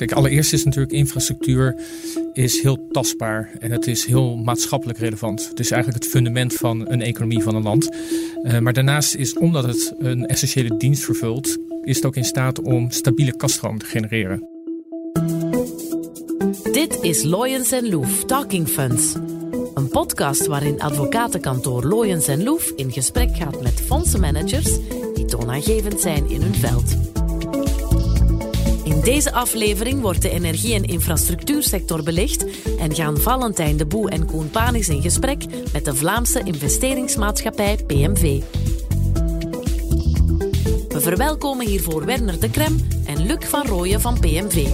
Kijk, allereerst is natuurlijk infrastructuur is heel tastbaar en het is heel maatschappelijk relevant. Het is eigenlijk het fundament van een economie van een land. Uh, maar daarnaast is, omdat het een essentiële dienst vervult, is het ook in staat om stabiele kaststroom te genereren. Dit is Loyens Loef Talking Funds. Een podcast waarin advocatenkantoor Loyens Loef in gesprek gaat met fondsenmanagers die toonaangevend zijn in hun veld. In deze aflevering wordt de energie- en infrastructuursector belicht en gaan Valentijn de Boe en Koen Panis in gesprek met de Vlaamse investeringsmaatschappij PMV. We verwelkomen hiervoor Werner de Krem en Luc van Rooyen van PMV.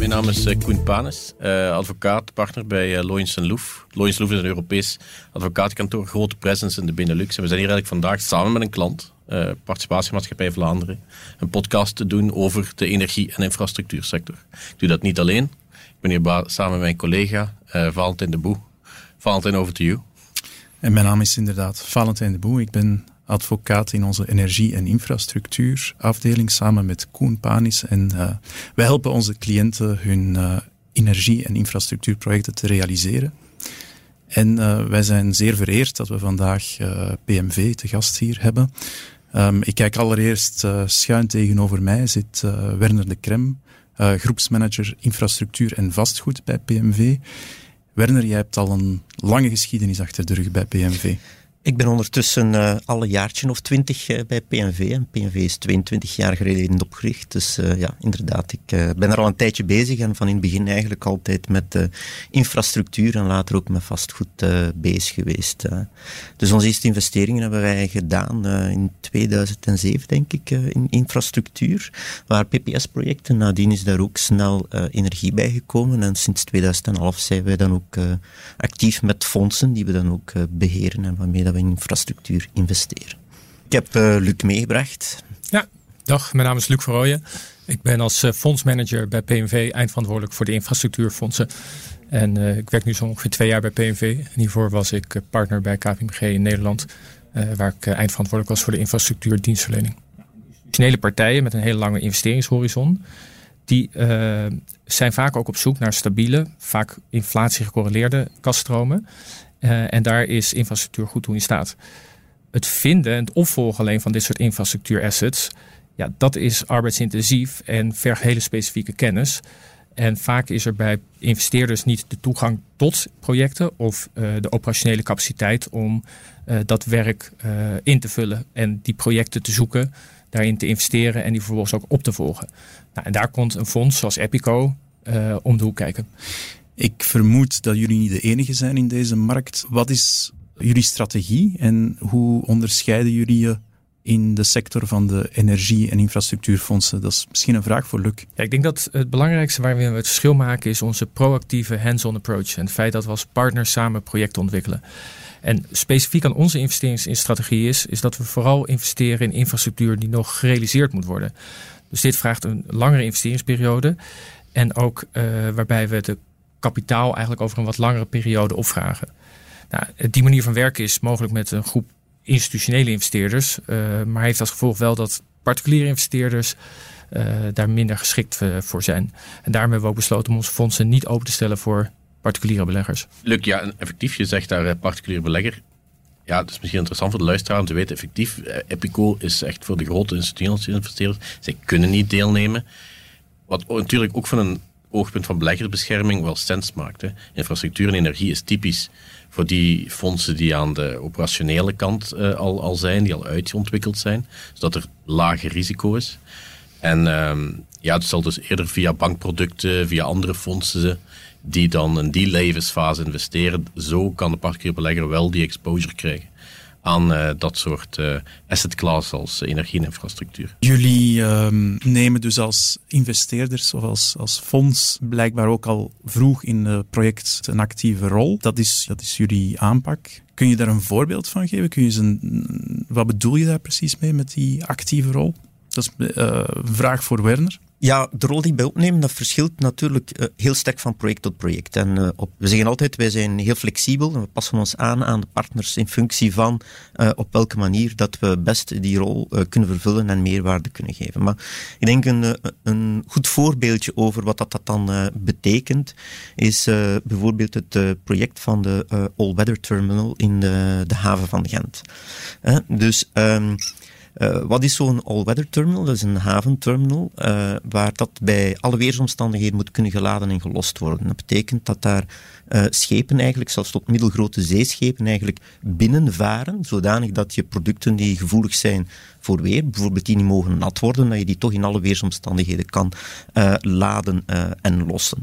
Mijn naam is eh, Koen Panis, eh, advocaat, partner bij uh, Loyens Loef. Loyens Loef is een Europees advocatenkantoor, grote presence in de Benelux. En we zijn hier eigenlijk vandaag samen met een klant, Participatiemaatschappij Vlaanderen, een podcast te doen over de energie- en infrastructuursector. Ik doe dat niet alleen. Ik ben hier samen met mijn collega Valentijn de Boe. Valentijn, over to you. En mijn naam is inderdaad Valentijn de Boe. Ik ben advocaat in onze energie- en infrastructuurafdeling samen met Koen Panis. En uh, wij helpen onze cliënten hun uh, energie- en infrastructuurprojecten te realiseren. En uh, wij zijn zeer vereerd dat we vandaag PMV te gast hier hebben. Um, ik kijk allereerst schuin tegenover mij zit Werner de Krem, groepsmanager infrastructuur en vastgoed bij PMV. Werner, jij hebt al een lange geschiedenis achter de rug bij PMV. Ik ben ondertussen uh, al een jaartje of twintig uh, bij PNV. En PNV is 22 jaar geleden opgericht. Dus uh, ja, inderdaad, ik ben er al een tijdje bezig. En van in het begin eigenlijk altijd met infrastructuur en later ook met vastgoed bezig geweest. Dus onze eerste investeringen hebben wij gedaan in 2007, denk ik, in infrastructuur. Waar PPS-projecten. Nadien is daar ook snel energie bij gekomen. En sinds 2011 zijn wij dan ook actief met fondsen die we dan ook beheren en waarmee in infrastructuur investeren. Ik heb uh, Luc meegebracht. Ja, dag, mijn naam is Luc Verrooyen. Ik ben als uh, fondsmanager bij PNV eindverantwoordelijk voor de infrastructuurfondsen. En uh, ik werk nu zo ongeveer twee jaar bij PNV. En hiervoor was ik partner bij KPMG in Nederland, waar ik eindverantwoordelijk was voor de infrastructuurdienstverlening. Institutionele partijen met een hele lange investeringshorizon, die zijn vaak ook op zoek naar stabiele, vaak inflatie gecorreleerde kaststromen. Uh, en daar is infrastructuur goed toe in staat. Het vinden en het opvolgen alleen van dit soort infrastructuurassets, ja, dat is arbeidsintensief en vergt hele specifieke kennis. En vaak is er bij investeerders niet de toegang tot projecten of uh, de operationele capaciteit om uh, dat werk in te vullen en die projecten te zoeken, daarin te investeren en die vervolgens ook op te volgen. Nou, en daar komt een fonds zoals Epico om de hoek kijken. Ik vermoed dat jullie niet de enige zijn in deze markt. Wat is jullie strategie en hoe onderscheiden jullie je in de sector van de energie- en infrastructuurfondsen? Dat is misschien een vraag voor Luc. Ja, ik denk dat het belangrijkste waar we het verschil maken is onze proactieve hands-on approach. En het feit dat we als partners samen projecten ontwikkelen. En specifiek aan onze investeringsstrategie is, is dat we vooral investeren in infrastructuur die nog gerealiseerd moet worden. Dus dit vraagt een langere investeringsperiode. En ook uh, waarbij we de kapitaal eigenlijk over een wat langere periode opvragen. Nou, die manier van werken is mogelijk met een groep institutionele investeerders, uh, maar heeft als gevolg wel dat particuliere investeerders uh, daar minder geschikt uh, voor zijn. En daarom hebben we ook besloten om onze fondsen niet open te stellen voor particuliere beleggers. Luc, ja, effectief, je zegt daar particuliere belegger. Ja, het is misschien interessant voor de luisteraar om te weten, effectief, Epico is echt voor de grote institutionele investeerders. Zij kunnen niet deelnemen. Wat natuurlijk ook van een oogpunt van beleggersbescherming wel sens maakt. Infrastructuur en energie is typisch voor die fondsen die aan de operationele kant uh, al, al zijn, die al uitgeontwikkeld zijn, zodat er lager risico is. En uh, ja, het zal dus eerder via bankproducten, via andere fondsen die dan in die levensfase investeren. Zo kan de particulier belegger wel die exposure krijgen aan uh, dat soort uh, asset class als energie en infrastructuur. Jullie uh, nemen dus als investeerders of als, als fonds blijkbaar ook al vroeg in het project een actieve rol. Dat is, dat is jullie aanpak. Kun je daar een voorbeeld van geven? Kun je een, wat bedoel je daar precies mee met die actieve rol? Dat is uh, een vraag voor Werner. Ja, de rol die wij opnemen, dat verschilt natuurlijk uh, heel sterk van project tot project. En uh, op, we zeggen altijd, wij zijn heel flexibel en we passen ons aan aan de partners in functie van uh, op welke manier dat we best die rol kunnen vervullen en meerwaarde kunnen geven. Maar ik denk een, een goed voorbeeldje over wat dat, dat dan betekent, is bijvoorbeeld het project van de All-Weather Terminal in de, de haven van Gent. dus... Um, uh, wat is zo'n all-weather terminal? Dat is een haventerminal uh, waar dat bij alle weersomstandigheden moet kunnen geladen en gelost worden. Dat betekent dat daar uh, schepen eigenlijk, zelfs tot middelgrote zeeschepen, eigenlijk binnenvaren, zodanig dat je producten die gevoelig zijn voor weer, bijvoorbeeld die niet mogen nat worden, dat je die toch in alle weersomstandigheden kan laden en lossen.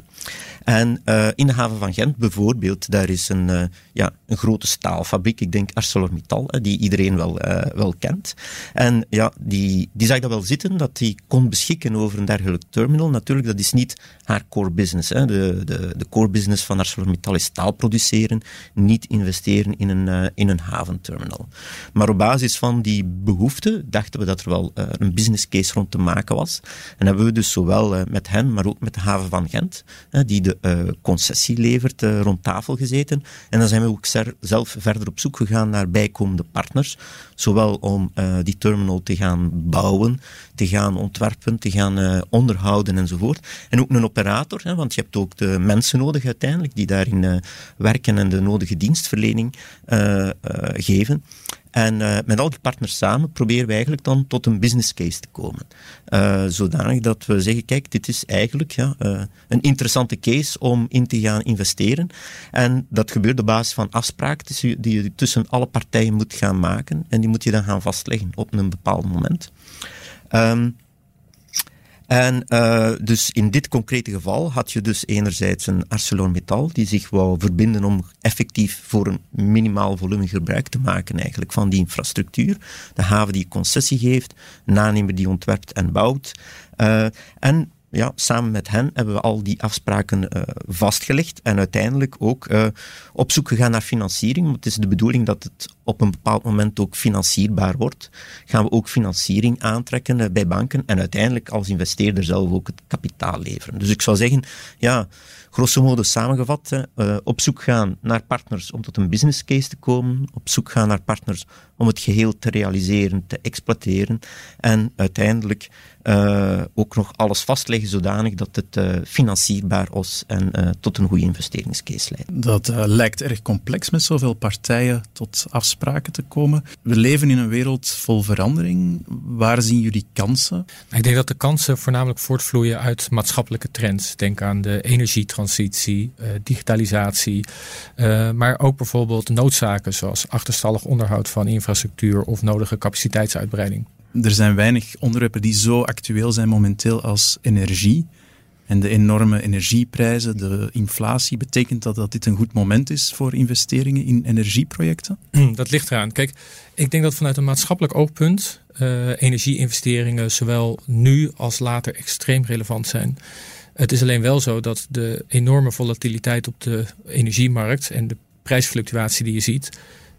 En uh, in de haven van Gent bijvoorbeeld, daar is een, uh, ja, een grote staalfabriek, ik denk ArcelorMittal, die iedereen wel, wel kent. En ja, die, die zag dat wel zitten, dat die kon beschikken over een dergelijke terminal. Natuurlijk, dat is niet haar core business. Hè. De, de, de core business van ArcelorMittal is staal produceren, niet investeren in een, in een haventerminal. Maar op basis van die behoefte dachten we dat er wel een business case rond te maken was. En hebben we dus zowel met hen, maar ook met de haven van Gent, die de uh, concessie levert, uh, rond tafel gezeten. En dan zijn we ook zelf verder op zoek gegaan naar bijkomende partners. Zowel om uh, die terminal te gaan bouwen, te gaan ontwerpen, te gaan onderhouden enzovoort. En ook een operator, hè, want je hebt ook de mensen nodig uiteindelijk die daarin werken en de nodige dienstverlening geven. En uh, met al die partners samen proberen we eigenlijk dan tot een business case te komen. Uh, zodanig dat we zeggen, kijk, dit is eigenlijk ja, uh, een interessante case om in te gaan investeren. En dat gebeurt op basis van afspraken die je tussen alle partijen moet gaan maken. En die moet je dan gaan vastleggen op een bepaald moment. Um, en uh, dus in dit concrete geval had je dus enerzijds een ArcelorMittal die zich wou verbinden om effectief voor een minimaal volume gebruik te maken eigenlijk van die infrastructuur. De haven die concessie geeft, nanemer die ontwerpt en bouwt. Uh, en ja, samen met hen hebben we al die afspraken uh, vastgelegd en uiteindelijk ook uh, op zoek gegaan naar financiering. Want het is de bedoeling dat het op een bepaald moment ook financierbaar wordt. Gaan we ook financiering aantrekken uh, bij banken en uiteindelijk als investeerder zelf ook het kapitaal leveren. Dus ik zou zeggen, ja, grosso modo samengevat, op zoek gaan naar partners om tot een business case te komen, op zoek gaan naar partners om het geheel te realiseren, te exploiteren en uiteindelijk uh, ook nog alles vastleggen zodanig dat het financierbaar is en tot een goede investeringscase leidt. Dat lijkt erg complex met zoveel partijen tot afspraken te komen. We leven in een wereld vol verandering. Waar zien jullie kansen? Ik denk dat de kansen voornamelijk voortvloeien uit maatschappelijke trends. Denk aan de energietransitie, digitalisatie, maar ook bijvoorbeeld noodzaken zoals achterstallig onderhoud van infrastructuur of nodige capaciteitsuitbreiding er zijn weinig onderwerpen die zo actueel zijn momenteel als energie. En de enorme energieprijzen, de inflatie, betekent dat dat dit een goed moment is voor investeringen in energieprojecten? Dat ligt eraan. Kijk, ik denk dat vanuit een maatschappelijk oogpunt uh, energieinvesteringen zowel nu als later extreem relevant zijn. Het is alleen wel zo dat de enorme volatiliteit op de energiemarkt en de prijsfluctuatie die je ziet,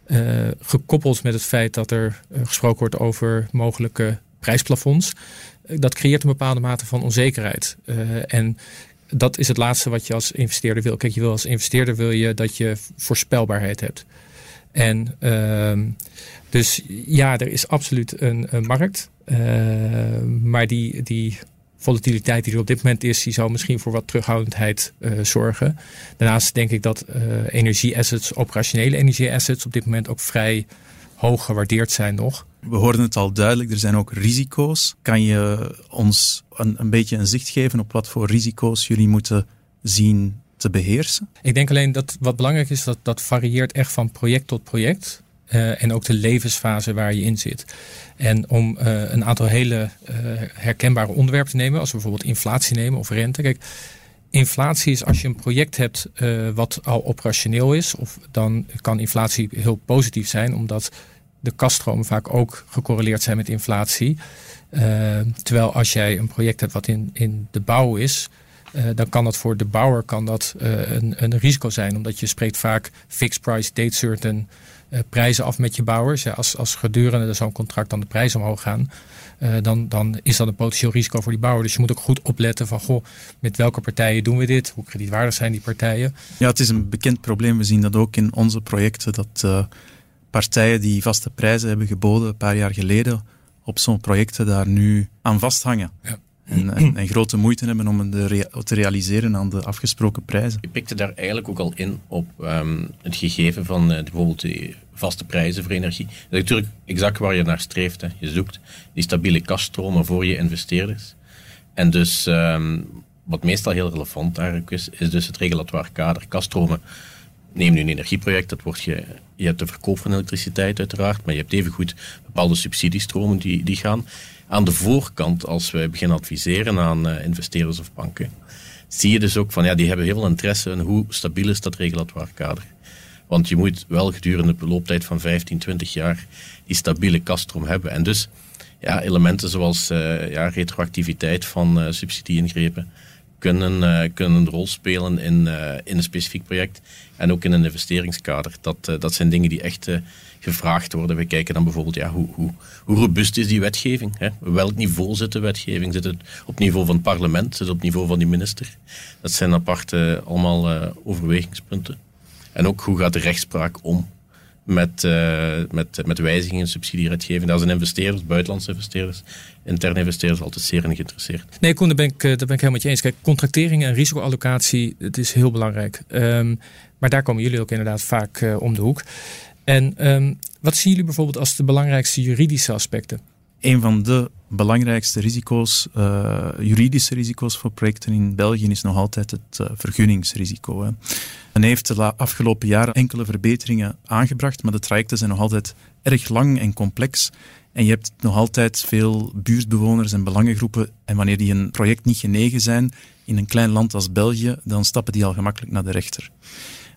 uh, gekoppeld met het feit dat er uh, gesproken wordt over mogelijke prijsplafonds. Uh, dat creëert een bepaalde mate van onzekerheid. en dat is het laatste wat je als investeerder wil. Kijk, je wil als investeerder wil je dat je voorspelbaarheid hebt. En ehm, dus ja, er is absoluut een, een markt. maar die, die volatiliteit die er op dit moment is, die zou misschien voor wat terughoudendheid zorgen. Daarnaast denk ik dat energieassets, operationele energieassets, op dit moment ook vrij hoog gewaardeerd zijn nog. We hoorden het al duidelijk, er zijn ook risico's. Kan je ons een, een beetje een zicht geven op wat voor risico's jullie moeten zien te beheersen? Ik denk alleen dat wat belangrijk is, dat dat varieert echt van project tot project. Uh, en ook de levensfase waar je in zit. En om uh, een aantal hele uh, herkenbare onderwerpen te nemen, als we bijvoorbeeld inflatie nemen of rente. Kijk, inflatie is als je een project hebt wat al operationeel is, of dan kan inflatie heel positief zijn, omdat de kaststromen vaak ook gecorreleerd zijn met inflatie. terwijl als jij een project hebt wat in, in de bouw is, dan kan dat voor de bouwer kan dat, een, een risico zijn. Omdat je spreekt vaak fixed price, date certain prijzen af met je bouwers. Ja, als, als gedurende zo'n contract dan de prijzen omhoog gaan, dan, dan is dat een potentieel risico voor die bouwer. Dus je moet ook goed opletten van goh, met welke partijen doen we dit? Hoe kredietwaardig zijn die partijen? Ja, het is een bekend probleem. We zien dat ook in onze projecten, dat partijen die vaste prijzen hebben geboden een paar jaar geleden op zo'n projecten daar nu aan vasthangen. Ja. En, en, grote moeite hebben om het te realiseren aan de afgesproken prijzen. Je pikte daar eigenlijk ook al in op um, het gegeven van uh, bijvoorbeeld de vaste prijzen voor energie. Dat is natuurlijk exact waar je naar streeft. Hè. Je zoekt die stabiele kaststromen voor je investeerders. En dus um, wat meestal heel relevant eigenlijk is, is dus het regulatoire kader. Kaststromen, neem nu een energieproject, dat wordt je, je hebt de verkoop van elektriciteit uiteraard, maar je hebt evengoed bepaalde subsidiestromen die, die gaan aan de voorkant, als wij beginnen adviseren aan uh, investeerders of banken, zie je dus ook van ja, die hebben heel veel interesse in hoe stabiel is dat regulatoire kader. Want je moet wel gedurende de looptijd van 15, 20 jaar die stabiele kaststroom hebben. En dus ja, elementen zoals uh, ja, retroactiviteit van uh, subsidie-ingrepen kunnen, kunnen een rol spelen in, in een specifiek project en ook in een investeringskader. Dat, dat zijn dingen die echt gevraagd worden. We kijken dan bijvoorbeeld, ja, hoe, hoe, hoe robuust is die wetgeving? Hè? Welk niveau zit de wetgeving? Zit het op niveau van het parlement? Zit het op niveau van die minister? Dat zijn aparte allemaal overwegingspunten. En ook hoe gaat de rechtspraak om met, uh, met, met wijzigingen in subsidiewetgeving. Daar zijn investeerders, buitenlandse investeerders, interne investeerders altijd zeer in geïnteresseerd. Nee, Koen, daar ben ik, eh, daar ben ik helemaal met je eens. Kijk, contractering en risicoallocatie, het is heel belangrijk. Um, maar daar komen jullie ook inderdaad vaak uh, om de hoek. En um, wat zien jullie bijvoorbeeld als de belangrijkste juridische aspecten? Een van de belangrijkste risico's, uh, juridische risico's voor projecten in België is nog altijd het uh, vergunningsrisico. Hè. Men heeft de afgelopen jaren enkele verbeteringen aangebracht, maar de trajecten zijn nog altijd erg lang en complex. En je hebt nog altijd veel buurtbewoners en belangengroepen. En wanneer die een project niet genegen zijn in een klein land als België, dan stappen die al gemakkelijk naar de rechter.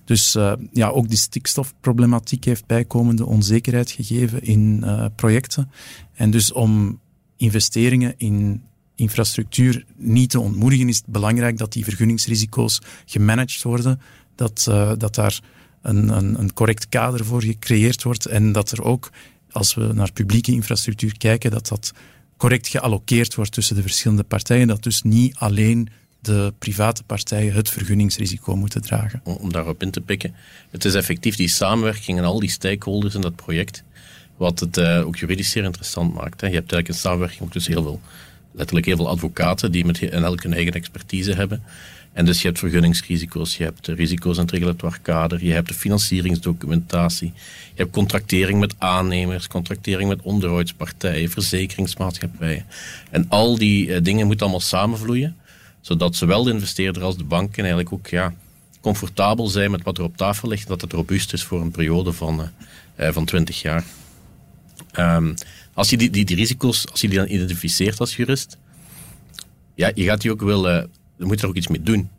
Dus uh, ja, ook die stikstofproblematiek heeft bijkomende onzekerheid gegeven in uh, projecten. En dus om investeringen in infrastructuur niet te ontmoedigen, is het belangrijk dat die vergunningsrisico's gemanaged worden, dat, uh, dat daar een, een, een correct kader voor gecreëerd wordt en dat er ook, als we naar publieke infrastructuur kijken, dat dat correct geallockeerd wordt tussen de verschillende partijen, dat dus niet alleen de private partijen het vergunningsrisico moeten dragen. Om daarop in te pikken. Het is effectief die samenwerking en al die stakeholders in dat project, wat het uh, ook juridisch zeer interessant maakt. Hè. Je hebt eigenlijk een samenwerking tussen heel veel, letterlijk heel veel advocaten die met en elk hun eigen expertise hebben. En dus je hebt vergunningsrisico's, je hebt risico's in het regulatoire kader, je hebt de financieringsdocumentatie, je hebt contractering met aannemers, contractering met onderhoudspartijen, verzekeringsmaatschappijen. En al die uh, dingen moeten allemaal samenvloeien zodat zowel de investeerder als de banken eigenlijk ook ja, comfortabel zijn met wat er op tafel ligt. Dat het robuust is voor een periode van, uh, van 20 jaar. Um, als je die, die, die, risico's, als je die dan identificeert als jurist, ja, je gaat die ook wel, uh, je moet er ook iets mee doen.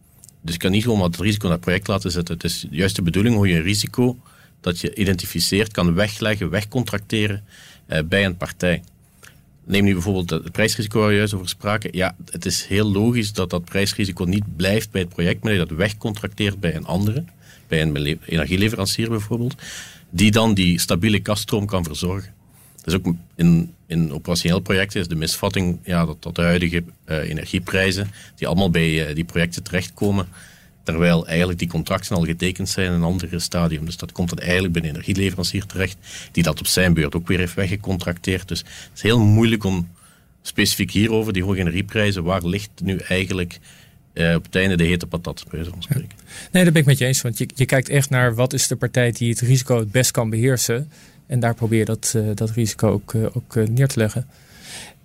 Dus je kan niet gewoon wat het risico naar het project laten zetten. Het is juist de bedoeling hoe je een risico dat je identificeert kan wegleggen, wegcontracteren uh, bij een partij. Neem nu bijvoorbeeld het prijsrisico waar we juist over spraken. Ja, het is heel logisch dat dat prijsrisico niet blijft bij het project, maar dat je dat wegcontracteert bij een andere, bij een energieleverancier bijvoorbeeld, die dan die stabiele kaststroom kan verzorgen. Dus ook in, in operationeel projecten is de misvatting ja, dat, dat de huidige uh, energieprijzen, die allemaal bij uh, die projecten terechtkomen, Terwijl eigenlijk die contracten al getekend zijn in een andere stadium. Dus dat komt dan eigenlijk bij een energieleverancier terecht, die dat op zijn beurt ook weer heeft weggecontracteerd. Dus het is heel moeilijk om specifiek hierover, die hoge energieprijzen, waar ligt nu eigenlijk uh, op het einde de hete patat, spreken. Nee, daar ben ik met je eens. Want je, je kijkt echt naar wat is de partij die het risico het best kan beheersen. En daar probeer je dat, uh, dat risico ook, uh, ook neer te leggen.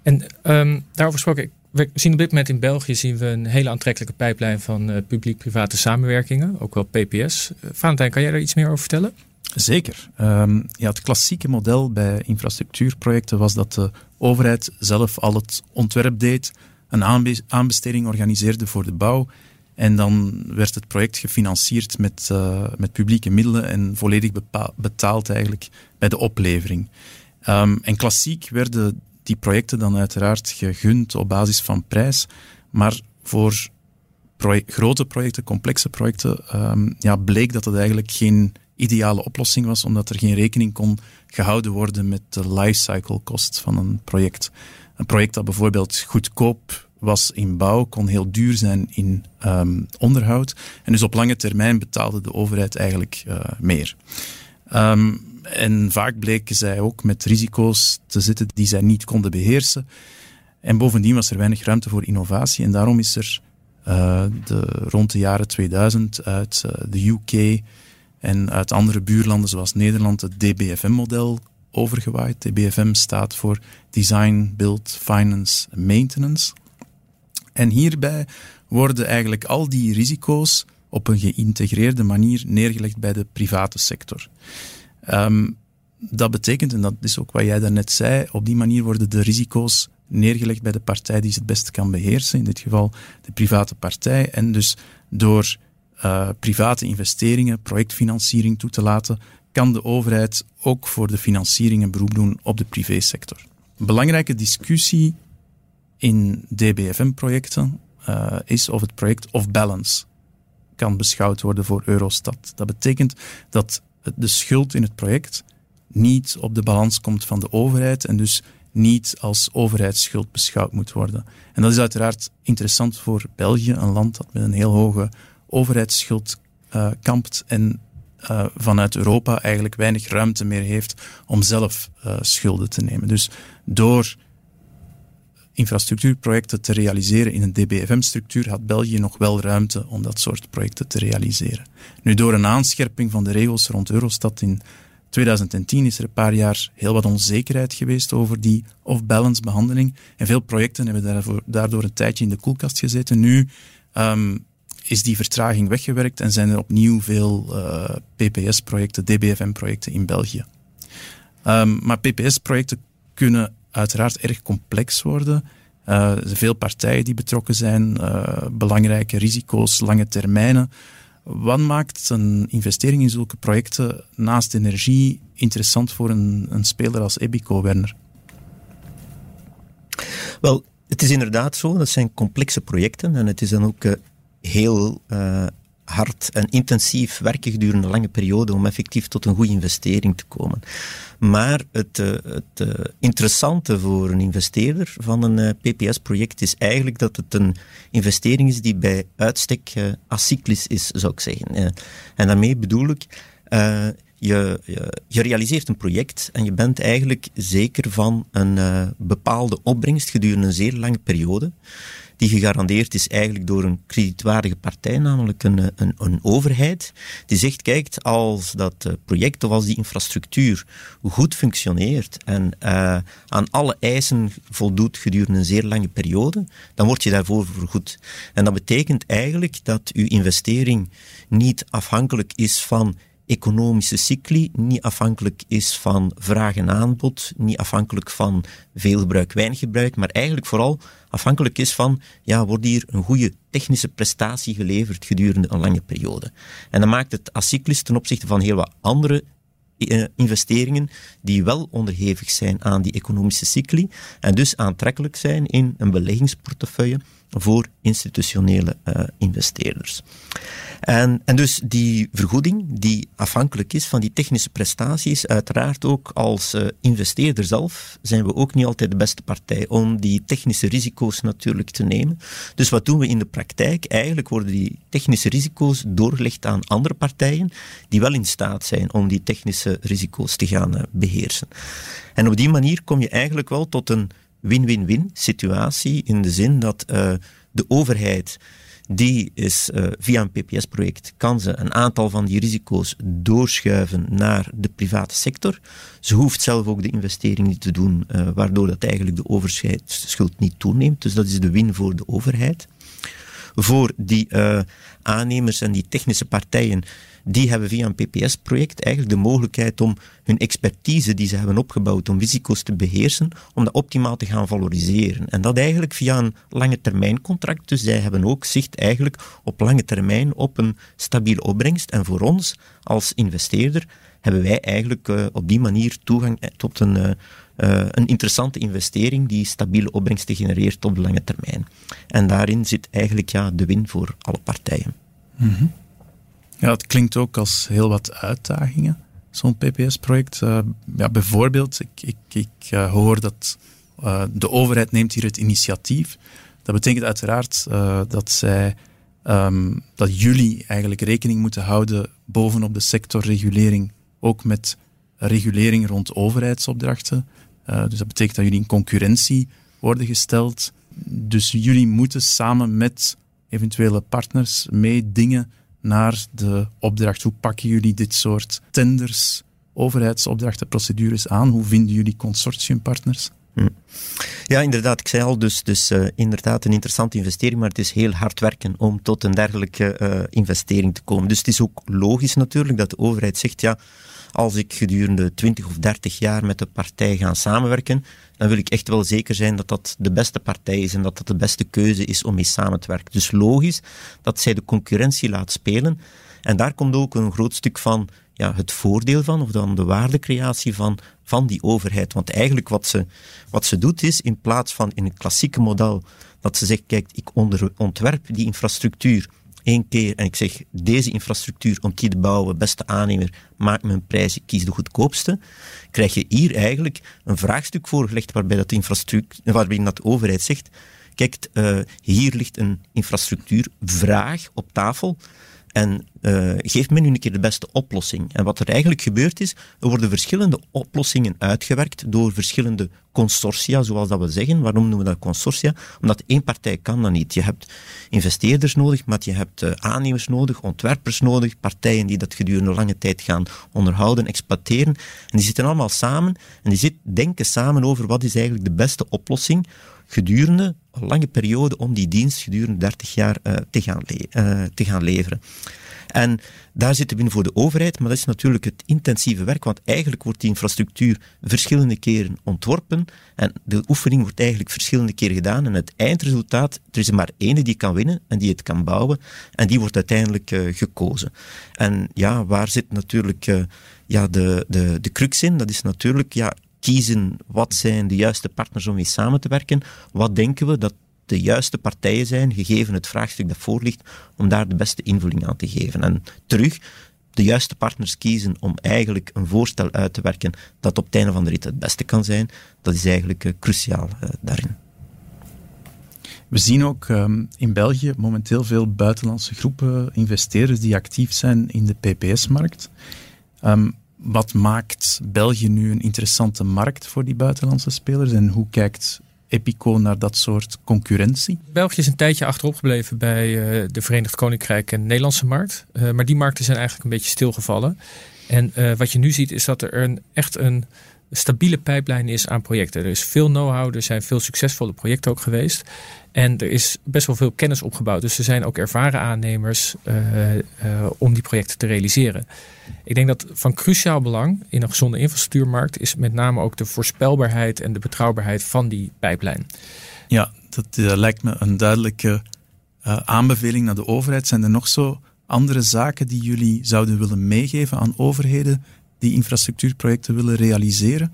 En um, daarover gesproken, we zien op dit moment in België zien we een hele aantrekkelijke pijplijn van uh, publiek-private samenwerkingen, ook wel PPS. Uh, Valentijn, kan jij daar iets meer over vertellen? Zeker. Um, ja, het klassieke model bij infrastructuurprojecten was dat de overheid zelf al het ontwerp deed, een aanbe aanbesteding organiseerde voor de bouw en dan werd het project gefinancierd met, uh, met publieke middelen en volledig betaald eigenlijk bij de oplevering. Um, en klassiek werden die projecten dan uiteraard gegund op basis van prijs. Maar voor grote projecten, complexe projecten, um, ja, bleek dat het eigenlijk geen ideale oplossing was, omdat er geen rekening kon gehouden worden met de lifecycle kost van een project. Een project dat bijvoorbeeld goedkoop was in bouw, kon heel duur zijn in um, onderhoud. En dus op lange termijn betaalde de overheid eigenlijk uh, meer. Um, en vaak bleken zij ook met risico's te zitten die zij niet konden beheersen. En bovendien was er weinig ruimte voor innovatie. En daarom is er uh, de, rond de jaren 2000 uit uh, de UK en uit andere buurlanden zoals Nederland het DBFM-model overgewaaid. DBFM staat voor Design, Build, Finance, Maintenance. En hierbij worden eigenlijk al die risico's op een geïntegreerde manier neergelegd bij de private sector. Um, dat betekent, en dat is ook wat jij daarnet zei, op die manier worden de risico's neergelegd bij de partij die ze het beste kan beheersen, in dit geval de private partij. En dus door uh, private investeringen, projectfinanciering toe te laten, kan de overheid ook voor de financiering een beroep doen op de privésector. Een belangrijke discussie in DBFM-projecten uh, is of het project of balance kan beschouwd worden voor Eurostat. Dat betekent dat de schuld in het project niet op de balans komt van de overheid en dus niet als overheidsschuld beschouwd moet worden. En dat is uiteraard interessant voor België, een land dat met een heel hoge overheidsschuld uh, kampt en uh, vanuit Europa eigenlijk weinig ruimte meer heeft om zelf uh, schulden te nemen. Dus door infrastructuurprojecten te realiseren in een DBFM-structuur had België nog wel ruimte om dat soort projecten te realiseren. Nu, door een aanscherping van de regels rond Eurostat in 2010 is er een paar jaar heel wat onzekerheid geweest over die off-balance behandeling. En veel projecten hebben daarvoor, daardoor een tijdje in de koelkast gezeten. Nu um, is die vertraging weggewerkt en zijn er opnieuw veel uh, PPS-projecten, DBFM-projecten in België. Um, maar PPS-projecten kunnen uiteraard erg complex worden. Uh, veel partijen die betrokken zijn, uh, belangrijke risico's, lange termijnen. Wat maakt een investering in zulke projecten naast energie interessant voor een, een speler als Ebico, Werner? Wel, het is inderdaad zo, dat zijn complexe projecten en het is dan ook uh, heel hard en intensief werken gedurende een lange periode om effectief tot een goede investering te komen. Maar het, uh, het uh, interessante voor een investeerder van een uh, PPS-project is eigenlijk dat het een investering is die bij uitstek acyclisch is, zou ik zeggen. en daarmee bedoel ik, je, je, je, realiseert een project en je bent eigenlijk zeker van een bepaalde opbrengst gedurende een zeer lange periode die gegarandeerd is eigenlijk door een kredietwaardige partij, namelijk een, een, een overheid, die zegt, kijk, als dat eh, project of als die infrastructuur goed functioneert en uh, aan alle eisen voldoet gedurende een zeer lange periode, dan word je daarvoor vergoed. En dat betekent eigenlijk dat uw investering niet afhankelijk is van economische cycli niet afhankelijk is van vraag en aanbod, niet afhankelijk van veel gebruik, weinig gebruik, maar eigenlijk vooral afhankelijk is van, ja, wordt hier een goede technische prestatie geleverd gedurende een lange periode. En dat maakt het acyclisch ten opzichte van heel wat andere eh, investeringen die wel onderhevig zijn aan die economische cycli en dus aantrekkelijk zijn in een beleggingsportefeuille voor institutionele uh, investeerders. En, en dus die vergoeding, die afhankelijk is van die technische prestaties, uiteraard ook als uh, investeerder zelf, zijn we ook niet altijd de beste partij om die technische risico's natuurlijk te nemen. Dus wat doen we in de praktijk? Eigenlijk worden die technische risico's doorgelegd aan andere partijen die wel in staat zijn om die technische risico's te gaan uh, beheersen. En op die manier kom je eigenlijk wel tot een win-win-win situatie in de zin dat uh, de overheid die is uh, via een PPS-project kan ze een aantal van die risico's doorschuiven naar de private sector. Ze hoeft zelf ook de investering niet te doen, uh, waardoor dat eigenlijk de overscheidsschuld niet toeneemt. Dus dat is de win voor de overheid. Voor die aannemers en die technische partijen die hebben via een PPS-project eigenlijk de mogelijkheid om hun expertise die ze hebben opgebouwd om risico's te beheersen, om dat optimaal te gaan valoriseren. En dat eigenlijk via een lange termijn contract. Dus zij hebben ook zicht eigenlijk op lange termijn op een stabiele opbrengst. En voor ons als investeerder hebben wij eigenlijk uh, op die manier toegang tot een, uh, een interessante investering die stabiele opbrengsten genereert op de lange termijn. En daarin zit eigenlijk ja, de win voor alle partijen. Mhm. Ja, het klinkt ook als heel wat uitdagingen, zo'n PPS-project. Uh, ja, bijvoorbeeld, ik, ik, ik uh, hoor dat uh, de overheid neemt hier het initiatief. Dat betekent uiteraard dat zij um, dat jullie eigenlijk rekening moeten houden bovenop de sectorregulering, ook met regulering rond overheidsopdrachten. dus dat betekent dat jullie in concurrentie worden gesteld. Dus jullie moeten samen met eventuele partners mee dingen naar de opdracht. Hoe pakken jullie dit soort tenders, overheidsopdrachten, procedures aan? Hoe vinden jullie consortiumpartners? Hm. Ja, inderdaad. Ik zei al, dus, dus uh, inderdaad een interessante investering, maar het is heel hard werken om tot een dergelijke uh, investering te komen. Dus het is ook logisch natuurlijk dat de overheid zegt, ja, als ik gedurende 20 of 30 jaar met de partij ga samenwerken, dan wil ik echt wel zeker zijn dat dat de beste partij is en dat dat de beste keuze is om mee samen te werken. Dus logisch dat zij de concurrentie laat spelen. En daar komt ook een groot stuk van ja, het voordeel van, of dan de waardecreatie van, van die overheid. Want eigenlijk wat ze, wat ze doet is, in plaats van in het klassieke model, dat ze zegt, kijk, ik ontwerp die infrastructuur één keer en ik zeg, deze infrastructuur om die te bouwen, beste aannemer, maak een prijs, ik kies de goedkoopste, krijg je hier eigenlijk een vraagstuk voorgelegd waarbij dat, infrastructuur, waarbij dat de overheid zegt, kijk, uh, hier ligt een infrastructuurvraag op tafel, en uh, geef me nu een keer de beste oplossing. En wat er eigenlijk gebeurt is, er worden verschillende oplossingen uitgewerkt door verschillende consortia, zoals dat we zeggen. Waarom noemen we dat consortia? Omdat één partij kan dat niet. Je hebt investeerders nodig, maar je hebt uh, aannemers nodig, ontwerpers nodig, partijen die dat gedurende lange tijd gaan onderhouden, exploiteren. En die zitten allemaal samen en die zit, denken samen over wat is eigenlijk de beste oplossing gedurende een lange periode om die dienst gedurende 30 jaar uh, te, gaan uh, te gaan leveren. En daar zitten binnen voor de overheid, maar dat is natuurlijk het intensieve werk, want eigenlijk wordt die infrastructuur verschillende keren ontworpen en de oefening wordt eigenlijk verschillende keren gedaan en het eindresultaat, er is er maar ene die kan winnen en die het kan bouwen en die wordt uiteindelijk uh, gekozen. En ja, waar zit natuurlijk ja, de, de, de crux in? Dat is natuurlijk, ja, kiezen wat zijn de juiste partners om mee samen te werken. Wat denken we dat de juiste partijen zijn, gegeven het vraagstuk dat voor ligt, om daar de beste invulling aan te geven. En terug, de juiste partners kiezen om eigenlijk een voorstel uit te werken dat op het einde van de rit het beste kan zijn, dat is eigenlijk uh, cruciaal uh, daarin. We zien ook um, in België momenteel veel buitenlandse groepen investeerders die actief zijn in de PPS-markt. Um, wat maakt België nu een interessante markt voor die buitenlandse spelers en hoe kijkt Epico naar dat soort concurrentie? België is een tijdje achterop gebleven bij uh, de Verenigd Koninkrijk en de Nederlandse markt. Uh, maar die markten zijn eigenlijk een beetje stilgevallen. En uh, wat je nu ziet is dat er een, echt een stabiele pijplijn is aan projecten. Er is veel know-how, er zijn veel succesvolle projecten ook geweest. En er is best wel veel kennis opgebouwd. Dus er zijn ook ervaren aannemers uh, uh, om die projecten te realiseren. Ik denk dat van cruciaal belang in een gezonde infrastructuurmarkt is met name ook de voorspelbaarheid en de betrouwbaarheid van die pijplijn. Ja, dat uh, lijkt me een duidelijke aanbeveling naar de overheid. Zijn er nog zo andere zaken die jullie zouden willen meegeven aan overheden die infrastructuurprojecten willen realiseren?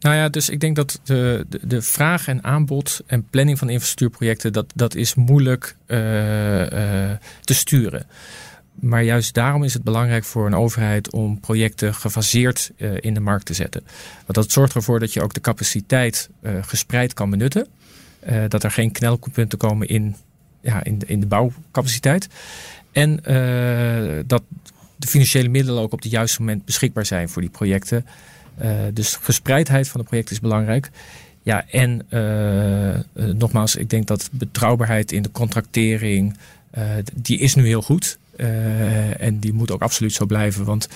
Nou ja, dus ik denk dat de, de, de vraag en aanbod en planning van infrastructuurprojecten, dat, dat is moeilijk uh, uh, te sturen. Maar juist daarom is het belangrijk voor een overheid om projecten gefaseerd uh, in de markt te zetten. Want dat zorgt ervoor dat je ook de capaciteit gespreid kan benutten. dat er geen knelpunten komen in, ja, in, de, in de bouwcapaciteit. En dat de financiële middelen ook op het juiste moment beschikbaar zijn voor die projecten. Uh, dus gespreidheid van de projecten is belangrijk. Ja, en uh, uh, nogmaals, ik denk dat betrouwbaarheid in de contractering, die is nu heel goed. en die moet ook absoluut zo blijven. Want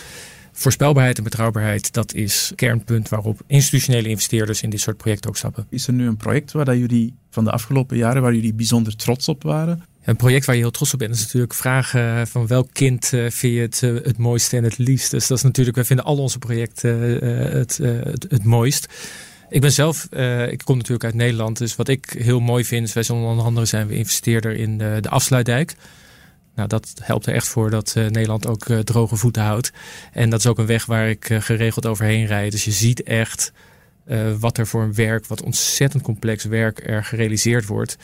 voorspelbaarheid en betrouwbaarheid, dat is kernpunt waarop institutionele investeerders in dit soort projecten ook stappen. Is er nu een project waar dat jullie van de afgelopen jaren waar jullie bijzonder trots op waren? Een project waar je heel trots op bent is natuurlijk vragen van welk kind uh, vind je het, uh, het mooiste en het liefst. Dus dat is natuurlijk, wij vinden al onze projecten uh, het, het, het, mooist. Ik ben zelf, ik kom natuurlijk uit Nederland, dus wat ik heel mooi vind, wij zijn onder andere zijn we investeerder in de, de afsluitdijk. Nou, dat helpt er echt voor dat Nederland ook droge voeten houdt. En dat is ook een weg waar ik geregeld overheen rijd. Dus je ziet echt wat er voor een werk, wat ontzettend complex werk er gerealiseerd wordt.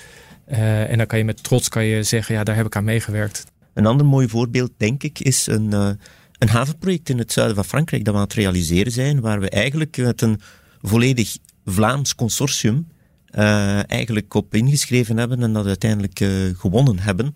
En dan kan je met trots kan je zeggen, ja, daar heb ik aan meegewerkt. Een ander mooi voorbeeld, denk ik, is een, een havenproject in het zuiden van Frankrijk dat we aan het realiseren zijn, waar we eigenlijk met een volledig Vlaams consortium uh, eigenlijk op ingeschreven hebben en dat uiteindelijk gewonnen hebben.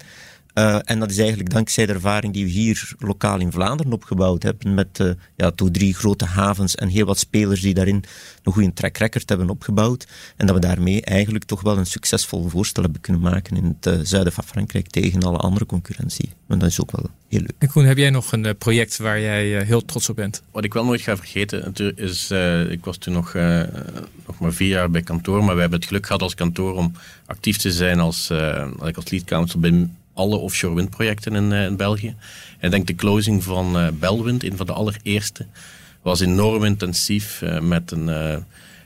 Uh, en dat is eigenlijk dankzij de ervaring die we hier lokaal in Vlaanderen opgebouwd hebben, met uh, ja, toch drie grote havens en heel wat spelers die daarin een goede track record hebben opgebouwd. En dat we daarmee eigenlijk toch wel een succesvol voorstel hebben kunnen maken in het uh, zuiden van Frankrijk tegen alle andere concurrentie. En dat is ook wel heel leuk. En Koen, heb jij nog een project waar jij heel trots op bent? Wat ik wel nooit ga vergeten, is, ik was toen nog, nog maar vier jaar bij kantoor, maar we hebben het geluk gehad als kantoor om actief te zijn als, als lead counsel bij alle offshore windprojecten in, uh, in België. En ik denk de closing van uh, Belwind, een van de allereerste, was enorm intensief uh, met een,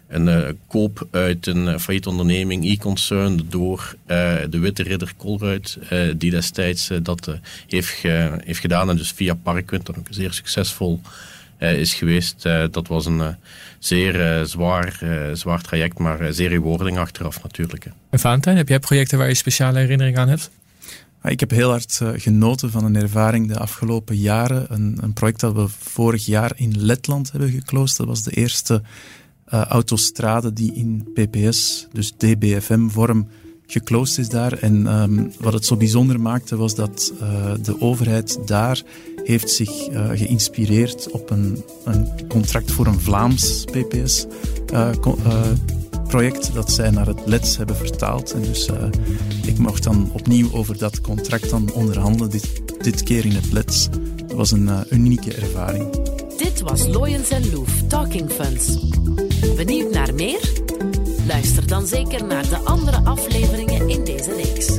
een koop uit een failliete onderneming, e-concern, door de Witte Ridder Colruyt, die destijds dat heeft, heeft gedaan. En dus via Parkwind, dat ook zeer succesvol is geweest. dat was een zeer zwaar, zwaar traject, maar zeer rewarding achteraf natuurlijk. En Valentijn, heb jij projecten waar je speciale herinnering aan hebt? Ik heb heel hard uh, genoten van een ervaring de afgelopen jaren. Een, een, project dat we vorig jaar in Letland hebben geclosed. Dat was de eerste uh, autostrade die in PPS, dus DBFM-vorm, geclosed is daar. En um, wat het zo bijzonder maakte was dat uh, de overheid daar heeft zich geïnspireerd op een, een, contract voor een Vlaams PPS project dat zij naar het LEDS hebben vertaald. En dus uh, ik mocht dan opnieuw over dat contract dan onderhandelen, dit, dit keer in het LEDS. Dat was een uh, unieke ervaring. Dit was Loyens Loef Talking Funds. Benieuwd naar meer? Luister dan zeker naar de andere afleveringen in deze reeks.